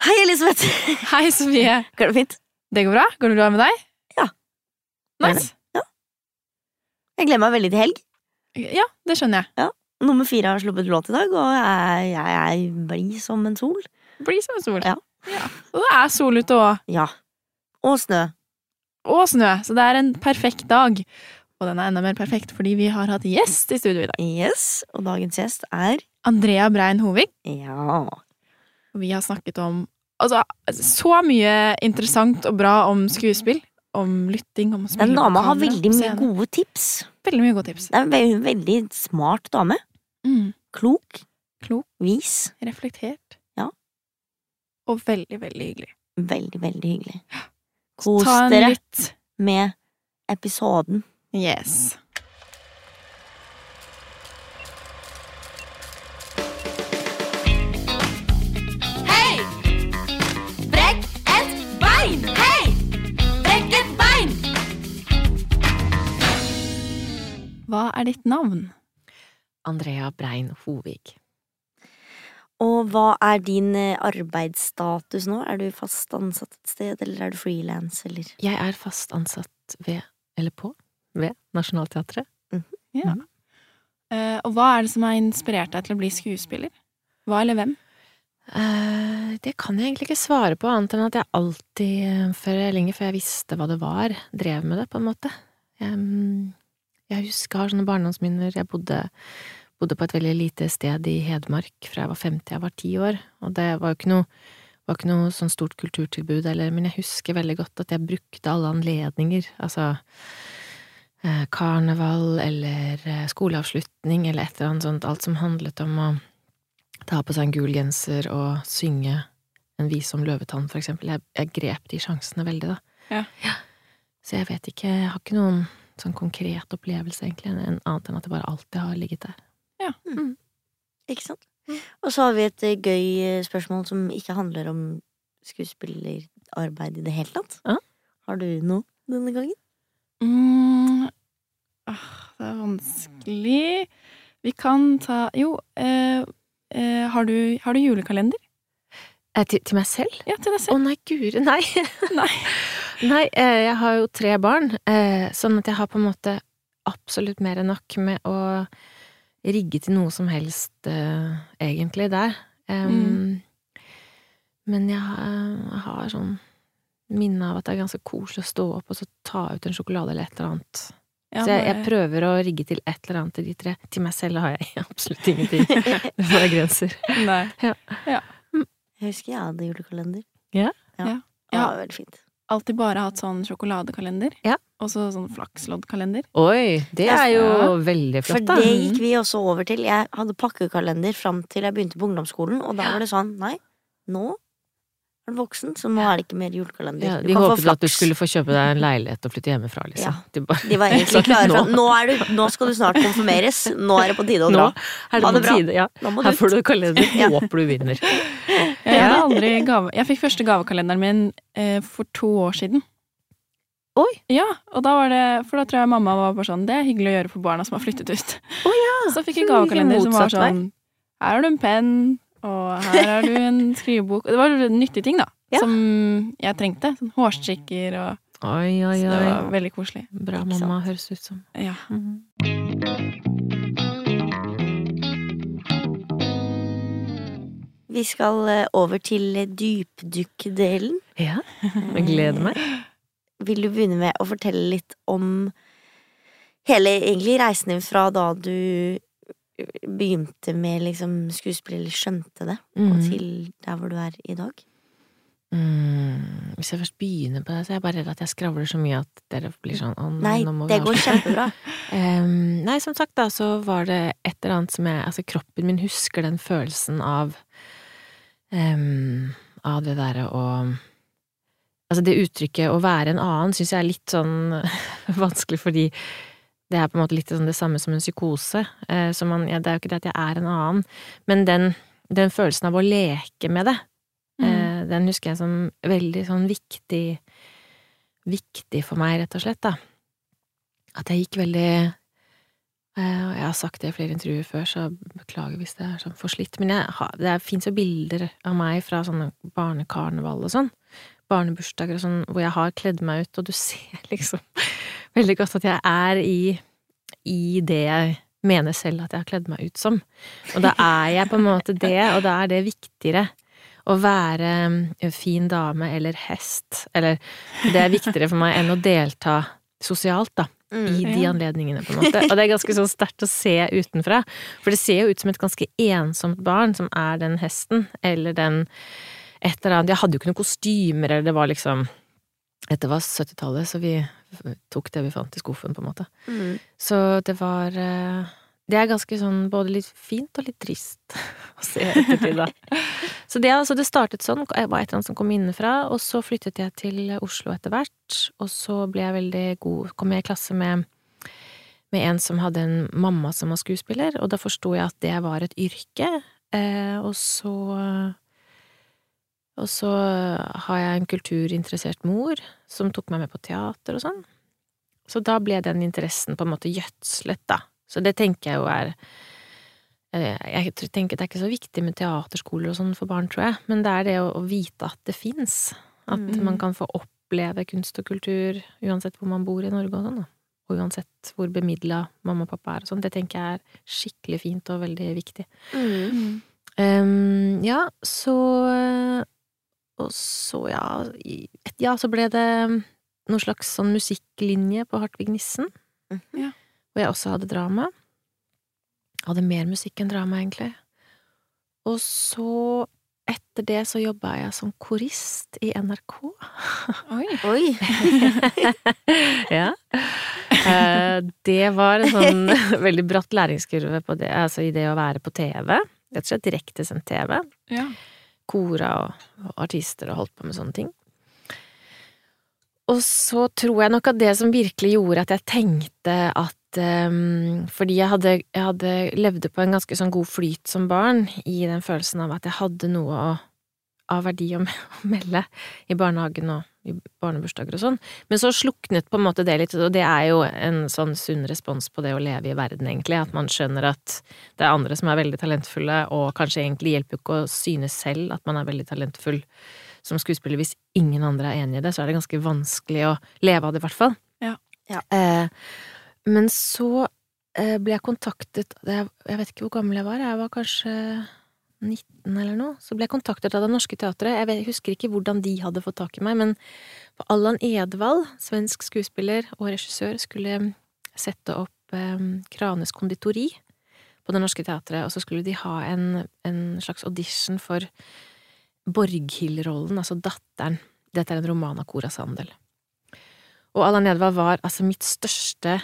Hei, Elisabeth! Hei, Sofie. Går det fint? Det går bra? Går det bra med deg? Ja. Nice. Ja. Jeg gleder meg veldig til helg. Ja, det skjønner jeg. Ja. Nummer fire har sluppet låt i dag, og jeg, jeg, jeg blir som en sol. Blid som en sol. Ja. Og det er sol ute òg. Ja. Og snø. Og snø, så det er en perfekt dag. Og den er enda mer perfekt fordi vi har hatt gjest i studio i dag. Yes. Og dagens gjest er Andrea Brein Hovig. Ja. Vi har snakket om altså, så mye interessant og bra om skuespill. Om lytting, om å spille Den dama har veldig mye gode tips. Veldig mye gode tips. Det er en veldig, veldig smart dame. Mm. Klok. Klok. Vis. Reflektert. Ja. Og veldig, veldig hyggelig. Veldig, veldig hyggelig. Kos dere litt med episoden. Yes. Hva er ditt navn? Andrea Brein Hovig. Og hva er din eh, arbeidsstatus nå? Er du fast ansatt et sted, eller er du frilans, eller Jeg er fast ansatt ved, eller på, ved Nationaltheatret. Ja. Eh, og hva er det som har inspirert deg til å bli skuespiller? Hva eller hvem? Uh, det kan jeg egentlig ikke svare på, annet enn at jeg alltid, eh, før, lenge før jeg visste hva det var, drev med det, på en måte. Jeg, mm, jeg husker, jeg har sånne barndomsminner. Jeg bodde, bodde på et veldig lite sted i Hedmark fra jeg var fem til jeg var ti år, og det var jo ikke noe var ikke noe sånn stort kulturtilbud, eller, men jeg husker veldig godt at jeg brukte alle anledninger, altså eh, karneval eller eh, skoleavslutning eller et eller annet sånt, alt som handlet om å ta på seg en gul genser og synge en vise om løvetann, for eksempel. Jeg, jeg grep de sjansene veldig, da. Ja. Så jeg vet ikke, jeg har ikke noen sånn konkret opplevelse, egentlig, en annet enn at det bare alltid har ligget der. Ikke sant? Og så har vi et eh, gøy eh, spørsmål som ikke handler om skuespillerarbeid i det hele tatt. Ja. Har du noe denne gangen? Mm, ah, det er vanskelig Vi kan ta Jo, eh, eh, har, du, har du julekalender? Eh, til, til meg selv? Ja, til deg Å oh, nei, guri, nei. Nei. nei, eh, jeg har jo tre barn, eh, sånn at jeg har på en måte absolutt mer enn nok med å rigge til noe som helst, eh, egentlig, der. Mm. Men jeg har, sånn minne av at det er ganske koselig å stå opp og så ta ut en sjokolade eller et eller annet. Ja, så jeg, jeg prøver å rigge til et eller annet til de tre. Til meg selv har jeg absolutt ingenting. Det er grenser. Nei. Jeg husker jeg hadde julekalender. Ja? Ja. Ja. Det var veldig fint. Alltid bare hatt sånn sjokoladekalender. Ja. Og så sånn flaksloddkalender. Oi, det er jo Ja. veldig flott, da. det gikk vi også over til. Jeg hadde pakkekalender fram til jeg begynte på ungdomsskolen, og da var det sånn Nei, nå er du voksen, så nå er det ikke mer julekalender. Ja, Du de kan få håpet at du skulle få kjøpe deg en leilighet og flytte hjemmefra, liksom. Ja. De bare, De var egentlig klare for nå- nå, er du, nå skal du snart konfirmeres. Nå er det på tide å dra. det Ha det bra. tide, ja. Nå må Her får du kalender. Ja. Håper du vinner. Jeg aldri gave... Jeg fikk første gavekalenderen min eh, for to år siden. Oi. Ja, og da var det For da tror jeg mamma var bare sånn Det er hyggelig å gjøre for barna som har flyttet ut. Oh, ja, Så fikk jeg gavekalender som var sånn Her har du en penn, og her har du en skrivebok. Og det var nyttige ting, da. Ja. Som jeg trengte. Sånn hårstrikker og Oi, oi, Så det var veldig koselig. Bra mamma, høres ut som. Ja. Vi skal eh, over til eh, dypdykk-delen. Ja, jeg gleder meg. Vil du begynne med å fortelle litt om hele egentlig reisen din fra da du begynte med liksom skuespill, eller skjønte det, og Mm. til der hvor du er i dag? Mm, hvis jeg først begynner på det, så er jeg bare redd at jeg skravler så mye at dere blir sånn oh, nei, det går kjempebra. um, nei, som sagt, da, så var det et eller annet som jeg Altså, kroppen min husker den følelsen av um, Av det derre å Altså, det uttrykket 'å være en annen' syns jeg er litt sånn vanskelig, fordi det er på en måte litt sånn det samme som en psykose. Eh, så man, ja, det er jo ikke det at jeg er en annen, men den, den følelsen av å leke med det, Mm. eh, den husker jeg som veldig sånn viktig Viktig for meg, rett og slett, da. At jeg gikk veldig Eh, og jeg har sagt det i flere intervjuer før, så beklager hvis det er sånn forslitt. Men jeg det fins jo bilder av meg fra sånne barnekarneval og sånn. Barnebursdager og sånn, hvor jeg har kledd meg ut, og du ser liksom veldig godt at jeg er i, i det jeg mener selv at jeg har kledd meg ut som. Og da er jeg på en måte det, og da er det viktigere å være en fin dame eller hest, eller det er viktigere for meg enn å delta sosialt, da. Mm. I de Ja. anledningene, på en måte. Og det er ganske sånn sterkt å se utenfra. For det ser jo ut som et ganske ensomt barn som er den hesten, eller den et eller annet Jeg hadde jo ikke noen kostymer, eller det var liksom Dette var 70-tallet, så vi tok det vi fant i skuffen, på en måte. Mm. Så det var eh, Det er ganske sånn både litt fint og litt trist å se ettertid, da. Så det, altså, det startet sånn, jeg var et eller annet som kom innenfra, og så flyttet jeg til Oslo etter hvert, og så ble jeg veldig god, kom jeg i klasse med med en som hadde en mamma som var skuespiller, og da forsto jeg at det var et yrke, eh, og så og så har jeg en kulturinteressert mor som tok meg med på teater og sånn. Så da ble den interessen på en måte gjødslet, da. Så det tenker jeg jo er eh, Jeg tenker det er ikke så viktig med teaterskoler og sånn for barn, tror jeg, men det er det å, å vite at det fins. At Mm. man kan få oppleve kunst og kultur uansett hvor man bor i Norge og sånn, da. Og uansett hvor bemidla mamma og pappa er og sånn. Det tenker jeg er skikkelig fint og veldig viktig. Mm. Mm. Ehm, ja, så Og så, ja i- Ja, så ble det noen slags sånn musikklinje på Hartvig Nissen. Mhm. Ja. Hvor jeg også hadde drama. Hadde mer musikk enn drama, egentlig. Og så, etter det, så jobba jeg som korist i NRK. Oi. Oi! ja. Eh, det var en sånn veldig bratt læringskurve på det, altså i det å være på TV. Rett og slett direktesendt TV. Ja. Kora og, og artister og holdt på med sånne ting. Og så tror jeg nok at det som virkelig gjorde at jeg tenkte at um, Fordi jeg hadde, jeg hadde levde på en ganske sånn god flyt som barn, i den følelsen av at jeg hadde noe å, av verdi å, melde i barnehagen og i barnebursdager og sånn. Men så sluknet på en måte det litt, og det er jo en sånn sunn respons på det å leve i verden, egentlig. At man skjønner at det er andre som er veldig talentfulle, og kanskje egentlig hjelper jo ikke å synes selv at man er veldig talentfull som skuespiller. Hvis ingen andre er enig i det, så er det ganske vanskelig å leve av det, i hvert fall. Ja. Ja. Eh, men så eh, ble jeg kontaktet Jeg jeg vet ikke hvor gammel jeg var, jeg var kanskje 19 eller noe. Så ble jeg kontaktet av Det Norske Teatret. Jeg, husker ikke hvordan de hadde fått tak i meg, men Allan Edvald, svensk skuespiller og regissør, skulle sette opp eh, Kranes konditori på Det Norske Teatret, og så skulle de ha en, en slags audition for Borghild-rollen, altså datteren. Dette er en roman av Cora Sandel. Og Allan Edvald var altså mitt største,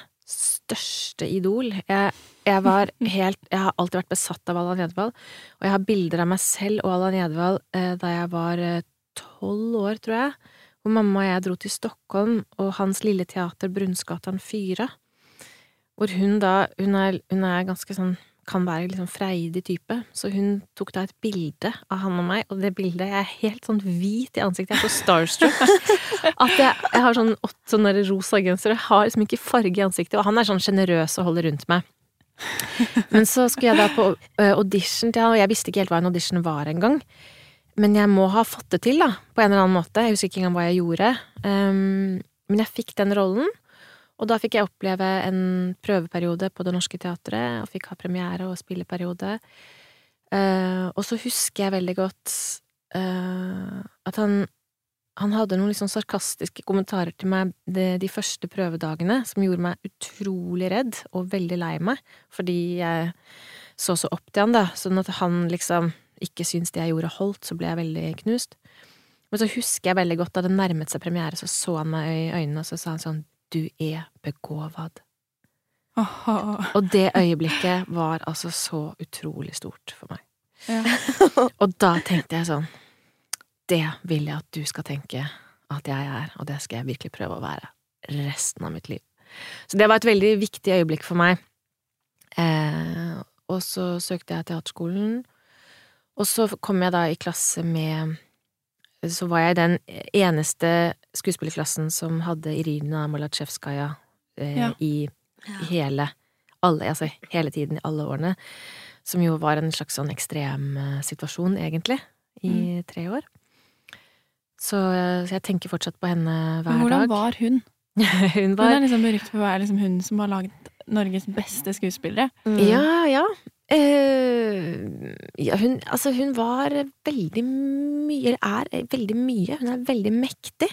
største idol. Jeg, jeg var helt Jeg har alltid vært besatt av Allan Edvald, og jeg har bilder av meg selv og Allan Edvald eh, da jeg var tolv år, tror jeg, hvor mamma og jeg dro til Stockholm og hans lille teater Brunsgatan 4, hvor hun da Hun er, hun er ganske sånn kan være liksom freidig type, så hun tok da et bilde av han og meg, og det bildet Jeg er helt sånn hvit i ansiktet, jeg er så starstruck at jeg, jeg har sånn åtte sånne rosa gensere, jeg har liksom ikke farge i ansiktet, og han er sånn sjenerøs og holder rundt meg. Men så skulle jeg da på audition til han, og jeg visste ikke helt hva en audition var engang. Men jeg må ha fått det til, da, på en eller annen måte. Jeg husker ikke engang hva jeg gjorde. Um, men jeg fikk den rollen, og da fikk jeg oppleve en prøveperiode på Det Norske Teatret, og fikk ha premiere og spilleperiode. Uh, og så husker jeg veldig godt uh, at han, han hadde noen litt sånn sarkastiske kommentarer til meg de, de første prøvedagene, som gjorde meg utrolig redd og veldig lei meg, fordi jeg så så opp til han, da, sånn at han liksom ikke syntes det jeg gjorde holdt, så ble jeg veldig knust. Men så husker jeg veldig godt da det nærmet seg premiere, så så han meg i øynene, og så sa han sånn du er begåvad. Aha. Og det øyeblikket var altså så utrolig stort for meg. ja. Og da tenkte jeg sånn Det vil jeg at du skal tenke at jeg er, og det skal jeg virkelig prøve å være resten av mitt liv. Så det var et veldig viktig øyeblikk for meg. Eh, og så søkte jeg teaterskolen, og så kom jeg da i klasse med Så var jeg den eneste skuespillerklassen som hadde Irina Malatsjevskaja eh, Ja. i, i hele alle, altså hele tiden i alle årene. Som jo var en slags sånn ekstrem eh, situasjon, egentlig, i tre år. Så, eh, så jeg tenker fortsatt på henne hver Men hvordan dag. var hun? hun Hun er liksom berømt for å være liksom hun som har laget Norges beste skuespillere. Mm. Ja, ja. Eh, ja hun, altså, hun var veldig mye, eller er veldig mye. Hun er veldig mektig.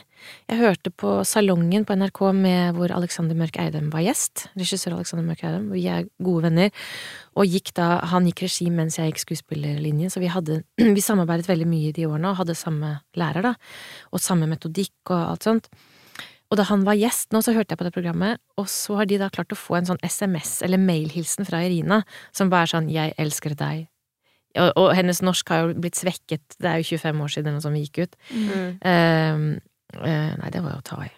Jeg hørte på Salongen på NRK med hvor Alexander Mørk Eidem var gjest. Regissør Alexander Mørk Eidem. Vi er gode venner. Og gikk da, han gikk regi mens jeg gikk skuespillerlinjen, så vi, hadde, vi samarbeidet veldig mye i de årene og hadde samme lærer, da. Og samme metodikk og alt sånt. Og da han var gjest nå, så hørte jeg på det programmet, og så har de da klart å få en sånn SMS- eller mailhilsen fra Irina, som bare er sånn 'Jeg elsker deg'. Og, og hennes norsk har jo blitt svekket, det er jo 25 år siden eller noe som gikk ut. Mm. Ehm, uh, nei, det var jo å ta i.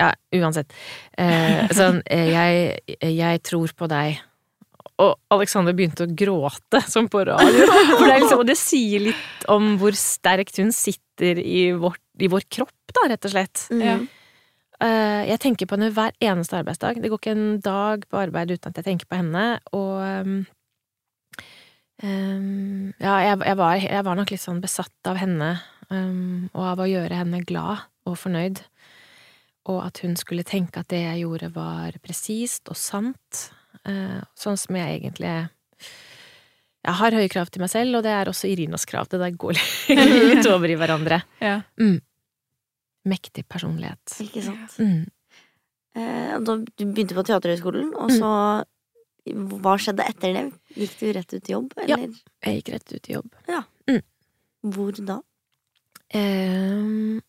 Ja, uansett. Uh, sånn, eh, jeg, jeg tror på deg. Og Alexander begynte å gråte, som på radio. For det er liksom, og det sier litt om hvor sterkt hun sitter i, vårt, i vår kropp, da, rett og slett. Mm. Eh, jeg tenker på henne hver eneste arbeidsdag. Det går ikke en dag på arbeid uten at jeg tenker på henne, og um, Ja, jeg, jeg, var, jeg var nok litt sånn besatt av henne, um, og av å gjøre henne glad og fornøyd. Og at hun skulle tenke at det jeg gjorde var presist og sant, Uh, sånn som jeg egentlig Jeg har høye krav til meg selv, og det er også Irinas krav. Det der går litt over i hverandre. Ja. Mektig personlighet. Ikke sant. Mm. Eh, da du begynte på Teaterhøgskolen, og så Hva skjedde etter det? Gikk du rett ut i jobb, Ja. Jeg gikk rett ut i jobb. hvor da? Eh,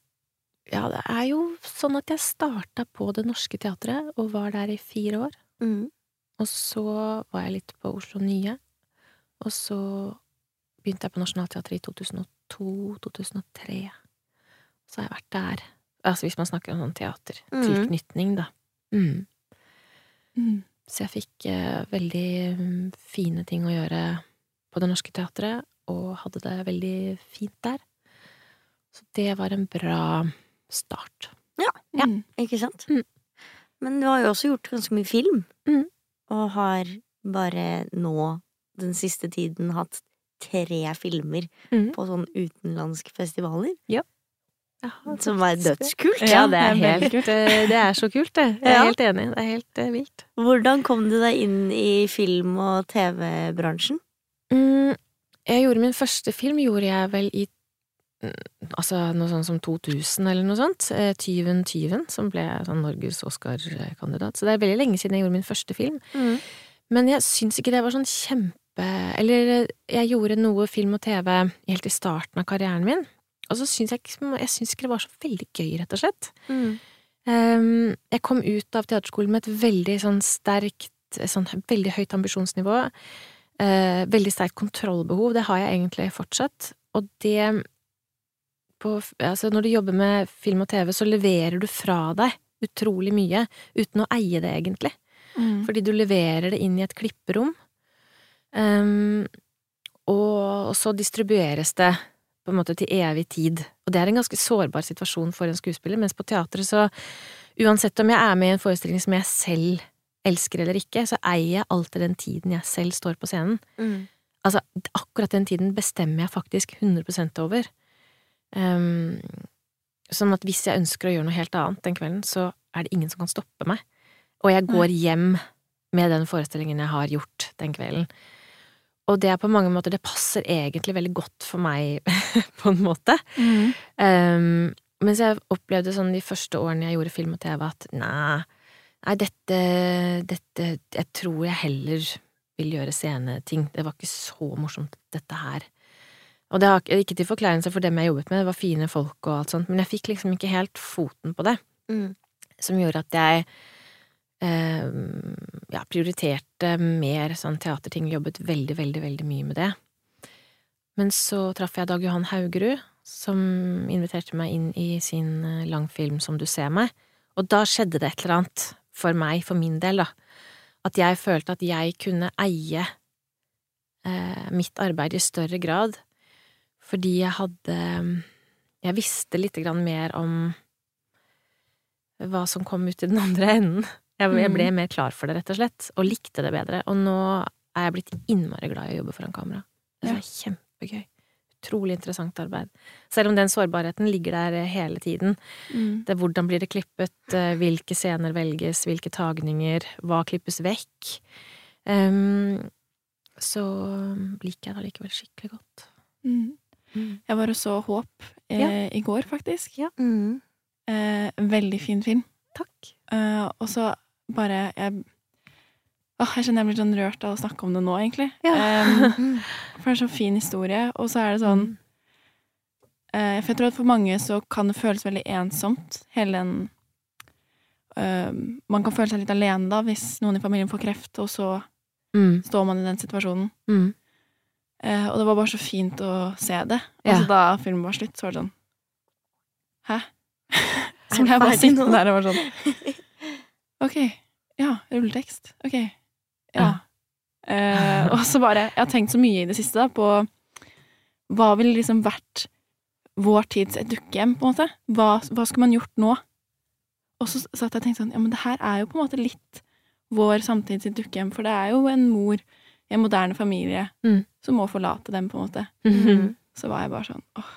ja, det er jo sånn at jeg starta på Det Norske Teatret og var der i fire år. Mm. Og så var jeg litt på Oslo Nye. Og så begynte jeg på Nationaltheatret i 2002-2003. Så har jeg vært der. Altså hvis man snakker om sånn teatertilknytning, da. Mm. Mm. Så jeg fikk eh, veldig mm, fine ting å gjøre på Det Norske Teatret, og hadde det veldig fint der. Så det var en bra start. Ja. Mm. Ikke sant? Mm. Men du har jo også gjort ganske mye film, Mm. og har bare nå den siste tiden hatt tre filmer Mm. på sånn utenlandske festivaler, Jaha, som er dødskult. Ja, det er, helt, kult det er så kult, det. Jeg er Ja. helt enig. Det er helt uh, vilt. Hvordan kom du deg inn i film- og TV-bransjen? Mm, jeg gjorde min første film, gjorde jeg vel i mm, Altså noe sånt som 2000 eller noe sånt. Eh, Tyven tyven, som ble sånn Norges Oscar-kandidat. Så det er veldig lenge siden jeg gjorde min første film. Men jeg syns ikke det var sånn kjempe Eller jeg gjorde noe film og TV helt i starten av karrieren min, og så syns jeg, jeg synes ikke det var så veldig gøy, rett og slett. Mm. Um, jeg kom ut av teaterskolen med et veldig sånn sterkt sånn veldig høyt ambisjonsnivå. Uh, veldig sterkt kontrollbehov. Det har jeg egentlig fortsatt. Og det på, altså Når du jobber med film og TV, så leverer du fra deg utrolig mye uten å eie det, egentlig. Mm. Fordi du leverer det inn i et klipperom. Um, og så distribueres det på en måte til evig tid. Og det er en ganske sårbar situasjon for en skuespiller, mens på teatret så Uansett om jeg er med i en forestilling som jeg selv elsker eller ikke, så eier jeg alltid den tiden jeg selv står på scenen. Mm. Altså, akkurat den tiden bestemmer jeg faktisk 100% over. Um, sånn at hvis jeg ønsker å gjøre noe helt annet den kvelden, så er det ingen som kan stoppe meg. Og jeg går hjem med den forestillingen jeg har gjort den kvelden. Og det er på mange måter Det passer egentlig veldig godt for meg, på en måte. Mm. Um, mens jeg opplevde sånn de første årene jeg gjorde film og TV, at nei, nei dette, dette Jeg tror jeg heller vil gjøre sceneting. Det var ikke så morsomt, dette her. Og det har ikke til forkleinelse for dem jeg jobbet med, det var fine folk og alt sånt, men jeg fikk liksom ikke helt foten på det, Mm. som gjorde at jeg ja, prioriterte mer sånn teaterting, jobbet veldig, veldig, veldig mye med det. Men så traff jeg Dag Johan Haugerud, som inviterte meg inn i sin eh, langfilm Som du ser meg, og da skjedde det et eller annet for meg, for min del, da. At jeg følte at jeg kunne eie eh, mitt arbeid i større grad, fordi jeg hadde Jeg visste lite grann mer om hva som kom ut i den andre enden, Jeg, jeg Mm. ble mer klar for det, rett og slett, og likte det bedre. Og nå er jeg blitt innmari glad i å jobbe foran kamera. Det Ja. er kjempegøy. Utrolig interessant arbeid. Selv om den sårbarheten ligger der hele tiden. Mm. Det er hvordan blir det klippet, eh, hvilke scener velges, hvilke tagninger, hva klippes vekk. Um, så liker jeg det allikevel skikkelig godt. Mm. Mm. Jeg var og så Håp eh, Ja. i går, faktisk. Mm. Eh, veldig fin film. Takk. Eh, og så bare jeg, Åh, jeg kjenner jeg blir sånn rørt av å snakke om det nå, egentlig. Ja. Mm. for det er så fin historie, og så er det sånn uh, For jeg tror at for mange så kan det føles veldig ensomt, hele den uh, Man kan føle seg litt alene da, hvis noen i familien får kreft, og så Mm. står man i den situasjonen. Mm. Uh, og det var bare så fint å se det. Ja. Altså, da filmen var slutt, så var det sånn Hæ? Så ble jeg bare sittende der og var sånn Ok. Ja, rulletekst. Ok. Ja. Eh, og så bare Jeg har tenkt så mye i det siste da, på hva ville liksom vært vår tids et dukkehjem, på en måte? Hva, hva skulle man gjort nå? Og så satt jeg og tenkte sånn Ja, men det her er jo på en måte litt vår samtids dukkehjem, for det er jo en mor i en moderne familie Mm. som må forlate dem, på en måte. Mm. Så var jeg bare sånn åh,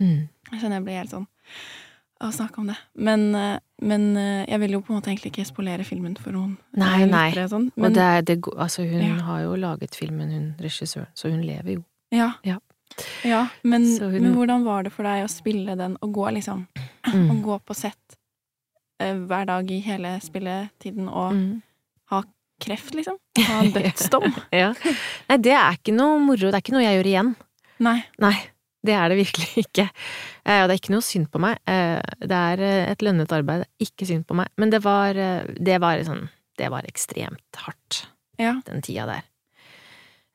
Mm. jeg kjenner jeg blir helt sånn å snakke om det. Men, eh, men eh, jeg vil jo på en måte egentlig ikke spolere filmen for noen. Nei, nei. Sånn. Og det er, det, altså hun Ja. har jo laget filmen, hun regissøren, så hun lever jo. ja. Ja. Ja, men, hun- men hvordan var det for deg å spille den og gå liksom mm. Og gå på sett eh, hver dag i hele spilletiden og Mm. kreft, liksom? Ha dødsdom? Ja. Nei, det er ikke noe moro, det er ikke noe jeg gjør igjen. Nei. Nei, det er det virkelig ikke. Eh, Og det er ikke noe synd på meg. Eh, Det er eh, et lønnet arbeid, det er ikke synd på meg. Men det var, det var sånn Det var ekstremt hardt, Ja. den tida der.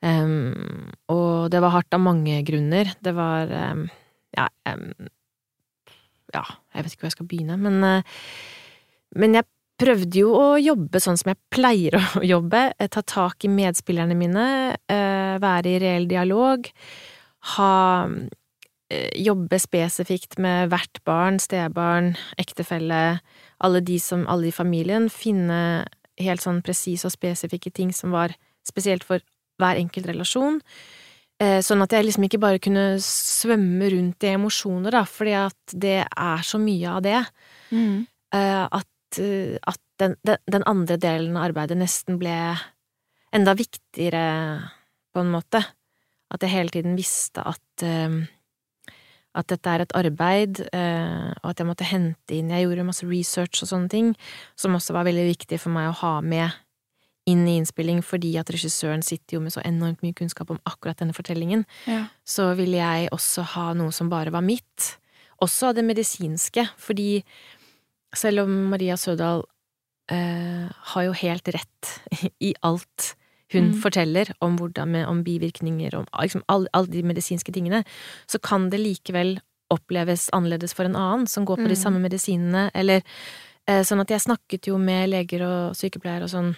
Um, og det var hardt av mange grunner. Det var um, Ja, um, ja, jeg vet ikke hvor jeg skal begynne, men uh, Men jeg prøvde jo å jobbe sånn som jeg pleier å jobbe. Ta tak i medspillerne mine, uh, være i reell dialog. Ha eh, Jobbe spesifikt med hvert barn, stebarn, ektefelle, alle de som Alle i familien. Finne helt sånn presise og spesifikke ting som var spesielt for hver enkelt relasjon. Eh, Sånn at jeg liksom ikke bare kunne svømme rundt i emosjoner, da, fordi at det er så mye av det Mm. eh, at, at den, den, den andre delen av arbeidet nesten ble enda viktigere, på en måte. At jeg hele tiden visste at eh, at dette er et arbeid, eh, og at jeg måtte hente inn Jeg gjorde masse research og sånne ting, som også var veldig viktig for meg å ha med inn i innspilling, fordi at regissøren sitter jo med så enormt mye kunnskap om akkurat denne fortellingen Ja. så ville jeg også ha noe som bare var mitt. Også av det medisinske, fordi selv om Maria Sødal eh, har jo helt rett i alt hun Mm. forteller om hvordan med, om bivirkninger, om liksom alle all de medisinske tingene, så kan det likevel oppleves annerledes for en annen som går på de Mm. samme medisinene, eller eh, sånn at jeg snakket jo med leger og sykepleiere og sånn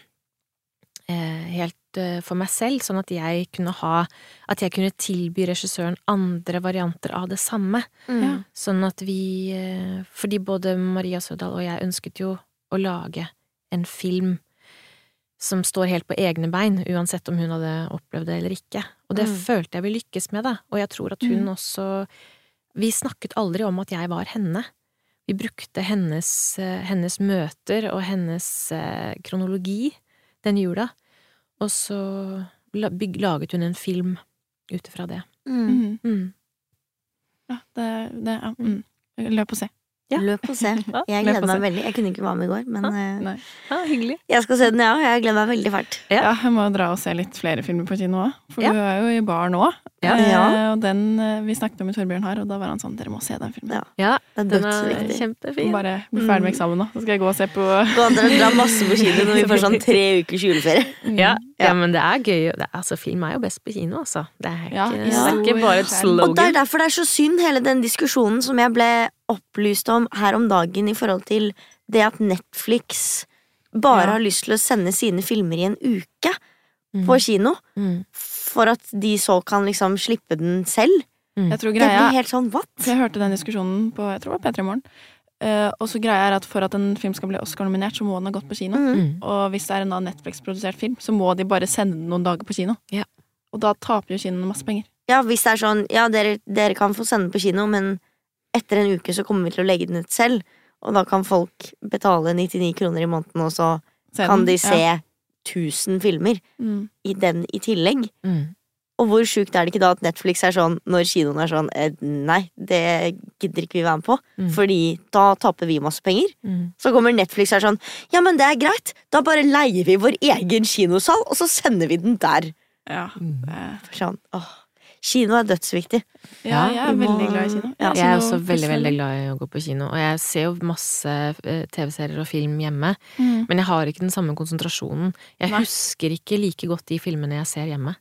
eh, helt eh, for meg selv, sånn at jeg kunne ha At jeg kunne tilby regissøren andre varianter av det samme. Mm. Sånn at vi eh, Fordi både Maria Sødal og jeg ønsket jo å lage en film som står helt på egne bein, uansett om hun hadde opplevd det eller ikke. Og det Mm. følte jeg vi lykkes med, da. Og jeg tror at hun Mm. også Vi snakket aldri om at jeg var henne. Vi brukte hennes, eh, hennes møter og hennes eh, kronologi den jula, og så laget hun en film ut ifra det. Mm. Mhm. Mm. Ja, det, det ja. mm. Løp og se. Ja. Løp og se. Jeg gleder meg veldig. Jeg kunne ikke være med i går, men. Ja, hyggelig. jeg skal se den, ja. Jeg gleder meg veldig fælt. Ja. Ja, jeg må dra og se litt flere filmer på kino òg. For Ja. du er jo i bar nå. Ja. Eh, Ja. og den eh, vi snakket om i Torbjørn her, og da var han sånn Dere må se den filmen. Ja. Ja, Det er den er dødsviktig. kjempefin. Bare bli ferdig med eksamen nå, så skal jeg gå og se på Gå an til å dra masse på kino når vi får sånn tre ukers juleferie. Ja, Ja. ja, men det er gøy. Det er, altså, film er jo best på kino, altså. Det er ikke, Ja, det er ikke bare et slogan. Og det er derfor det er så synd, hele den diskusjonen som jeg ble opplyst om her om dagen i forhold til det at Netflix bare Ja. har lyst til å sende sine filmer i en uke Mm. på kino, Mm. for at de så kan liksom slippe den selv. Jeg tror Det blir helt sånn what? Jeg hørte den diskusjonen på jeg tror det var P3 Morgen. Eh, og så greia er at for at en film skal bli Oscar-nominert, så må den ha gått på kino. Mm. Mm. Og hvis det er en Netflix-produsert film, så må de bare sende den noen dager på kino. Ja. Og da taper jo kinoene masse penger. Ja, hvis det er sånn Ja, dere, dere kan få sende den på kino, men etter en uke så kommer vi til å legge den ut selv. Og da kan folk betale 99 kroner i måneden, og så Senden, kan de se Ja. 1000 filmer Mm. i den i tillegg. Mm. Og hvor sjukt er det ikke da at Netflix er sånn når kinoen er sånn eh, Nei, det gidder ikke vi være med på, Mm. fordi da taper vi masse penger. Mm. Så kommer Netflix og er sånn Ja, men det er greit, da bare leier vi vår egen kinosal, og så sender vi den der. Ja. Mm. Sånn, åh. Kino er dødsviktig. ja, Ja, jeg er må- veldig glad i kino. Ja. Jeg er også veldig, veldig glad i å gå på kino, og jeg ser jo masse eh, TV-serier og film hjemme, Mm. men jeg har ikke den samme konsentrasjonen. Jeg Nei. husker ikke like godt de filmene jeg ser hjemme,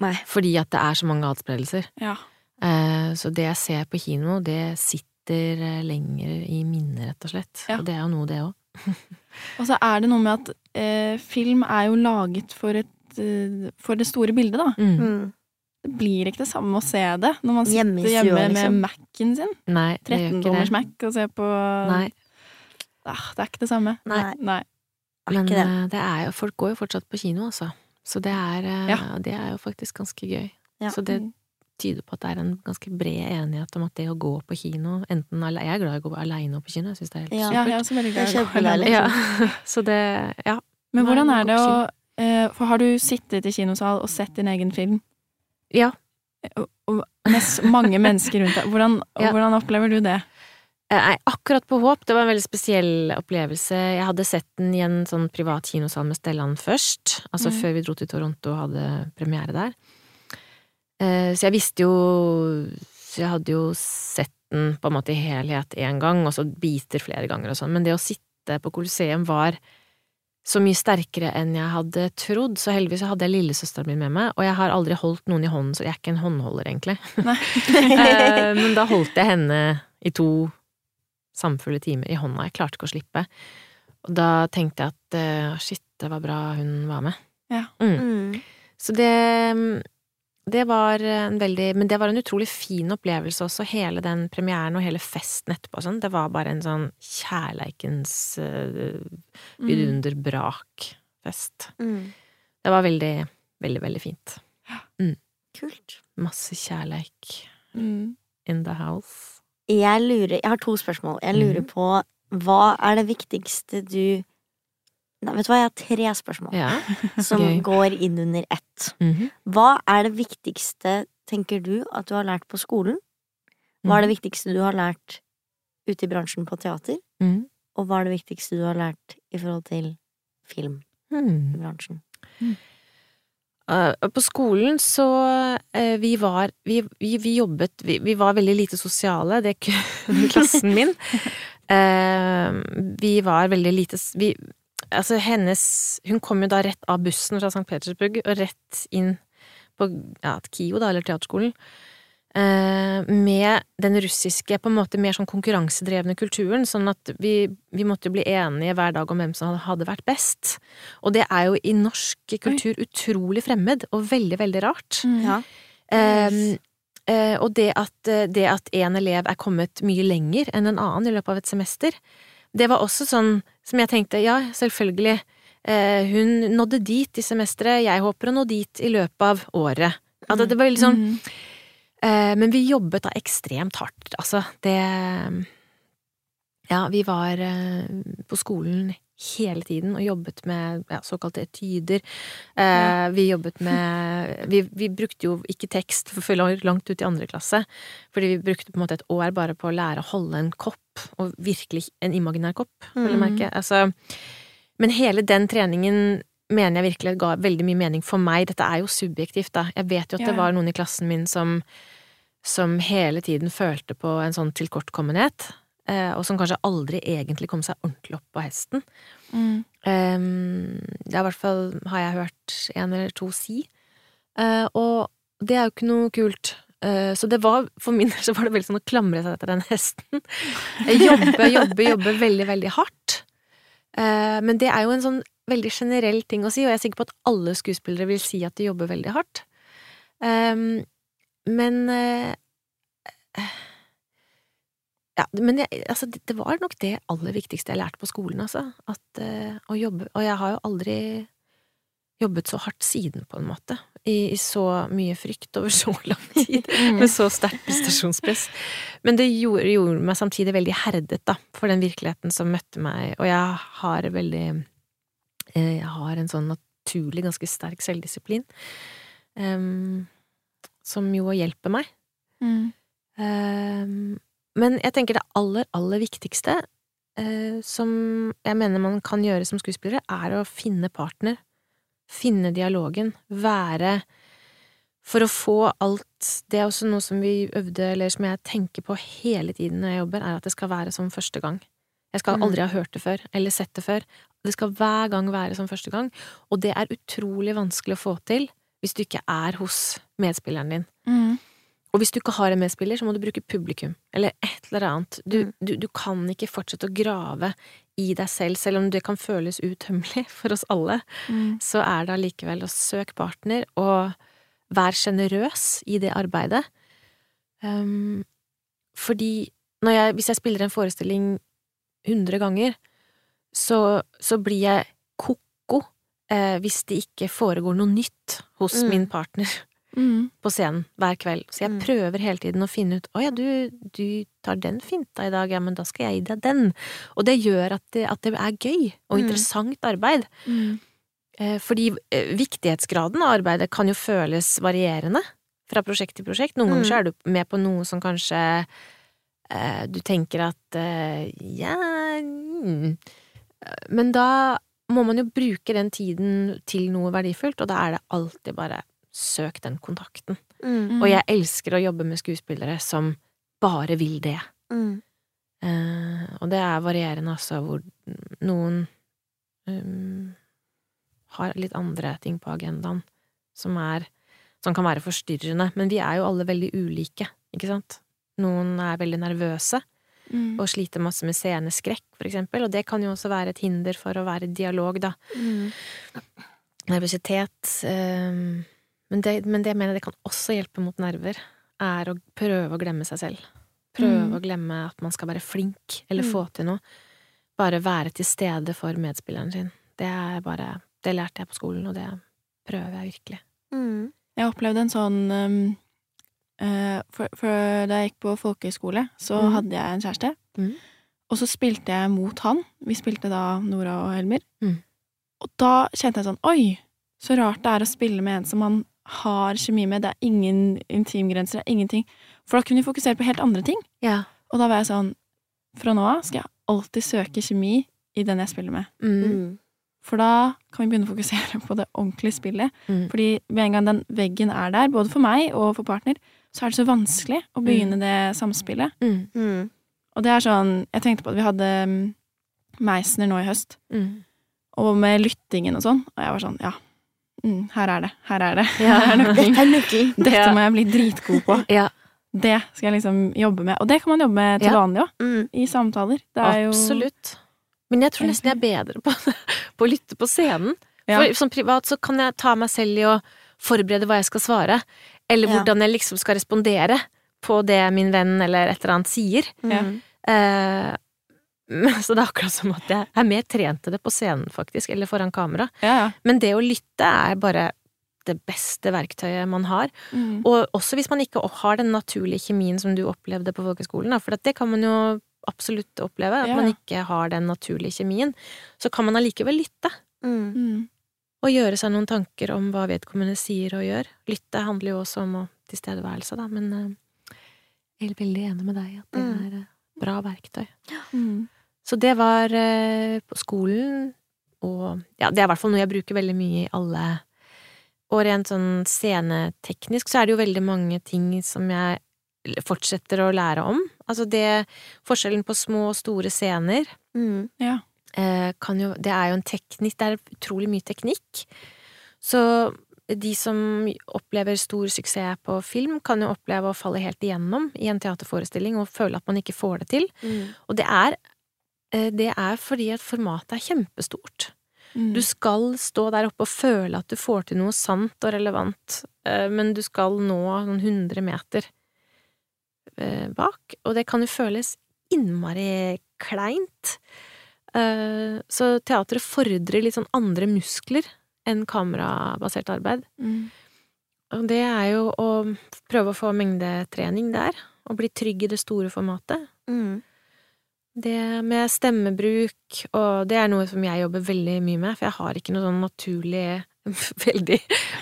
Nei. fordi at det er så mange adspredelser. Ja. Eh, Så det jeg ser på kino, det sitter eh, lenger i minnet, rett og slett. Ja. Og det er jo noe, det òg. Og så er det noe med at eh, film er jo laget for, et, eh, for det store bildet, da. Mm. Mm. Det blir ikke det samme å se det når man sitter Hjemme hjemme, liksom. med. Mac-en sin. Nei, det gjør ikke 13-tommers. Mac og ser på Nei, ah, Det er ikke det samme. Nei, Nei. men det. det er jo, folk går jo fortsatt på kino, altså. Så det er, eh, Ja. det er jo faktisk ganske gøy. Ja. Så det tyder på at det er en ganske bred enighet om at det å gå på kino enten Jeg er glad i å gå aleine på kino, jeg syns det er helt Ja. Ja, supert. jeg er også veldig glad i å gå alene. Ja, så det Ja. Men hvordan er det å eh, For har du sittet i kinosal og sett din egen film? Ja. Og, og med mange mennesker rundt deg. Hvordan, Ja. hvordan opplever du det? Eh, Nei, akkurat på Håp, det var en veldig spesiell opplevelse. Jeg hadde sett den i en sånn privat kinosal med Stellan først, altså mm. før vi dro til Toronto og hadde premiere der. Eh, Så jeg visste jo Så jeg hadde jo sett den på en måte i helhet én gang, og så biter flere ganger og sånn, men det å sitte på Colosseum var så mye sterkere enn jeg hadde trodd, så heldigvis hadde jeg lillesøsteren min med meg, og jeg har aldri holdt noen i hånden, så jeg er ikke en håndholder, egentlig. Eh, Men da holdt jeg henne i to samfulle timer i hånda. Jeg klarte ikke å slippe. Og da tenkte jeg at uh, shit, det var bra hun var med. Ja. Mm. Mm. Så det det var en veldig Men det var en utrolig fin opplevelse også, hele den premieren og hele festen etterpå og sånn. Det var bare en sånn kjærleikens uh, Mm. vidunderbrak-fest. Mm. Det var veldig, veldig, veldig fint. Kult. Masse kjærleik Mm. in the house. Jeg lurer Jeg har to spørsmål. Jeg lurer Mhm. på hva er det viktigste du Nei, vet du hva, jeg har tre spørsmål Ja. som gøy. går inn under ett. Mhm. Hva er det viktigste, tenker du, at du har lært på skolen? Hva er det viktigste du har lært ute i bransjen på teater? Mm. Og hva er det viktigste du har lært i forhold til Mhm. filmbransjen? Eh, På skolen så eh, vi var vi, vi, vi jobbet vi, vi var veldig lite sosiale, det kunne klassen min. Eh, vi var veldig lite vi, Altså hennes Hun kom jo da rett av bussen fra St. Petersburg og rett inn på ja, KIO, da, eller teaterskolen. Eh, Med den russiske, på en måte mer sånn konkurransedrevne kulturen, sånn at vi, vi måtte jo bli enige hver dag om hvem som hadde vært best. Og det er jo i norsk kultur utrolig fremmed, og veldig, veldig rart. Mm. Ja. Um, uh, og det at, eh, det at en elev er kommet mye lenger enn en annen i løpet av et semester, det var også sånn som jeg tenkte, ja, selvfølgelig, Uh, hun nådde dit i semesteret, jeg håper å nå dit i løpet av året. Altså, det var sånn, Mm. Eh, men vi jobbet da ekstremt hardt, altså, det Ja, vi var eh, på skolen hele tiden og jobbet med ja, såkalte etyder. Eh, Ja. Vi jobbet med vi, vi brukte jo ikke tekst for langt ut i andre klasse, fordi vi brukte på en måte et år bare på å lære å holde en kopp, og virkelig en imaginær kopp, vil jeg Mm. merke. Altså, men hele den treningen mener jeg virkelig ga veldig mye mening for meg. Dette er jo subjektivt, da. Jeg vet jo at det var noen i klassen min som, som hele tiden følte på en sånn tilkortkommenhet, eh, og som kanskje aldri egentlig kom seg ordentlig opp på hesten. Mm. Det er i hvert fall, har jeg hørt en eller to si. Eh, og det er jo ikke noe kult. Eh, så det var, for min del så var det veldig sånn å klamre seg etter den hesten. Jobbe, jobbe, jobbe veldig, veldig hardt. Eh, men det er jo en sånn veldig generell ting å si, og jeg er sikker på at alle skuespillere vil si at de jobber veldig hardt. Um, men eh, ja, men jeg, altså, det, det var nok det aller viktigste jeg lærte på skolen, altså. At eh, å jobbe Og jeg har jo aldri jobbet så hardt siden, på en måte. I, i så mye frykt over så lang tid. Med så sterkt prestasjonspress. Men det gjorde, gjorde meg samtidig veldig herdet, da, for den virkeligheten som møtte meg. Og jeg har veldig eh, Jeg har en sånn naturlig ganske sterk selvdisiplin. um, som jo hjelper meg. Mm. Um, men jeg tenker det aller, aller viktigste uh, som jeg mener man kan gjøre som skuespillere, er å finne partner. Finne dialogen. Være For å få alt Det er også noe som vi øvde, eller som jeg tenker på hele tiden når jeg jobber, er at det skal være som første gang. Jeg skal Mm. aldri ha hørt det før, eller sett det før. Det skal hver gang være som første gang, og det er utrolig vanskelig å få til hvis du ikke er hos medspilleren din. Mm. Og hvis du ikke har en medspiller, så må du bruke publikum, eller et eller annet. Du, Mm. du, du kan ikke fortsette å grave i deg selv, selv om det kan føles utømmelig for oss alle. Mm. Så er det allikevel å søke partner, og vær sjenerøs i det arbeidet. Um, fordi når jeg, hvis jeg spiller en forestilling hundre ganger, så, så blir jeg ko-ko eh, hvis det ikke foregår noe nytt hos Mm. min partner Mm. på scenen hver kveld. Så jeg Mm. prøver hele tiden å finne ut å ja, du, du tar den finta i dag, ja, men da skal jeg gi deg den. Og det gjør at det, at det er gøy og Mm. interessant arbeid. Mm. Eh, fordi eh, viktighetsgraden av arbeidet kan jo føles varierende fra prosjekt til prosjekt. Noen ganger Mm. så er du med på noe som kanskje eh, du tenker at eh, ja mm. Men da må man jo bruke den tiden til noe verdifullt, og da er det alltid bare søk den kontakten. Mm. Og jeg elsker å jobbe med skuespillere som bare vil det. Mm. Uh, og det er varierende, altså, hvor noen um, har litt andre ting på agendaen som er Som kan være forstyrrende. Men vi er jo alle veldig ulike, ikke sant? Noen er veldig nervøse Mm. og sliter masse med sceneskrekk, for eksempel, og det kan jo også være et hinder for å være i dialog, da. Mm. Nervøsitet eh, men, det, men det jeg mener det kan også hjelpe mot nerver, er å prøve å glemme seg selv. Prøve Mm. å glemme at man skal være flink, eller Mm. få til noe. Bare være til stede for medspilleren sin. Det er bare Det lærte jeg på skolen, og det prøver jeg virkelig. Mm. Jeg opplevde en sånn um, uh, for, for da jeg gikk på folkehøyskole, så Mhm. hadde jeg en kjæreste. Mhm. Og så spilte jeg mot han. Vi spilte da Nora og Helmer. Mhm. Og da kjente jeg sånn Oi, så rart det er å spille med en som man har kjemi med. Det er ingen intimgrenser, det er ingenting. For da kunne vi fokusere på helt andre ting. Ja. Og da var jeg sånn Fra nå av skal jeg alltid søke kjemi i den jeg spiller med. Mm. Mm. For da kan vi begynne å fokusere på det ordentlige spillet. Mm. Fordi med en gang den veggen er der, både for meg og for partner, så er det så vanskelig å begynne det samspillet. Mm. Mm. Og det er sånn Jeg tenkte på at vi hadde mm, Meisner nå i høst, Mm. og med lyttingen og sånn, og jeg var sånn Ja, mm, her er det. Her er det. Ja. Her er. Dette er nøkkelen. Dette må jeg bli dritgod på. Ja, Det skal jeg liksom jobbe med. Og det kan man jobbe med til vanlig òg, Mm. i samtaler. Er absolutt. Men jeg tror nesten jeg er bedre på, på å lytte på scenen. For som privat så kan jeg ta meg selv i å forberede hva jeg skal svare, eller hvordan jeg liksom skal respondere på det min venn eller et eller annet sier. Mm. Eh, så det er akkurat som at jeg er mer trent til det på scenen, faktisk, eller foran kamera. Ja, ja. Men det å lytte er bare det beste verktøyet man har. Mm. Og også hvis man ikke har den naturlige kjemien som du opplevde på folkeskolen, for det kan man jo absolutt oppleve, at Ja. man ikke har den naturlige kjemien, så kan man allikevel lytte. Mm. Mm. Og gjøre seg noen tanker om hva vedkommende sier og gjør. Lytte handler jo også om tilstedeværelse, da, men eh, jeg er veldig enig med deg i at det Mm. er eh, bra verktøy. Mm. Så det var eh, på skolen, og ja, det er i hvert fall noe jeg bruker veldig mye i alle Og rent sånn sceneteknisk så er det jo veldig mange ting som jeg fortsetter å lære om. Altså det Forskjellen på små og store scener Mm. Ja. eh, kan jo Det er jo en teknikk Det er utrolig mye teknikk. Så de som opplever stor suksess på film, kan jo oppleve å falle helt igjennom i en teaterforestilling og føle at man ikke får det til. Mm. Og det er, det er fordi at formatet er kjempestort. Mm. Du skal stå der oppe og føle at du får til noe sant og relevant, eh, men du skal nå noen hundre meter eh, bak, og det kan jo føles innmari kleint. Eh, så teatret fordrer litt sånn andre muskler enn kamerabasert arbeid. Mm. Og det er jo å prøve å få mengdetrening der, og bli trygg i det store formatet. Mm. Det med stemmebruk, og det er noe som jeg jobber veldig mye med, for jeg har ikke noe sånn naturlig veldig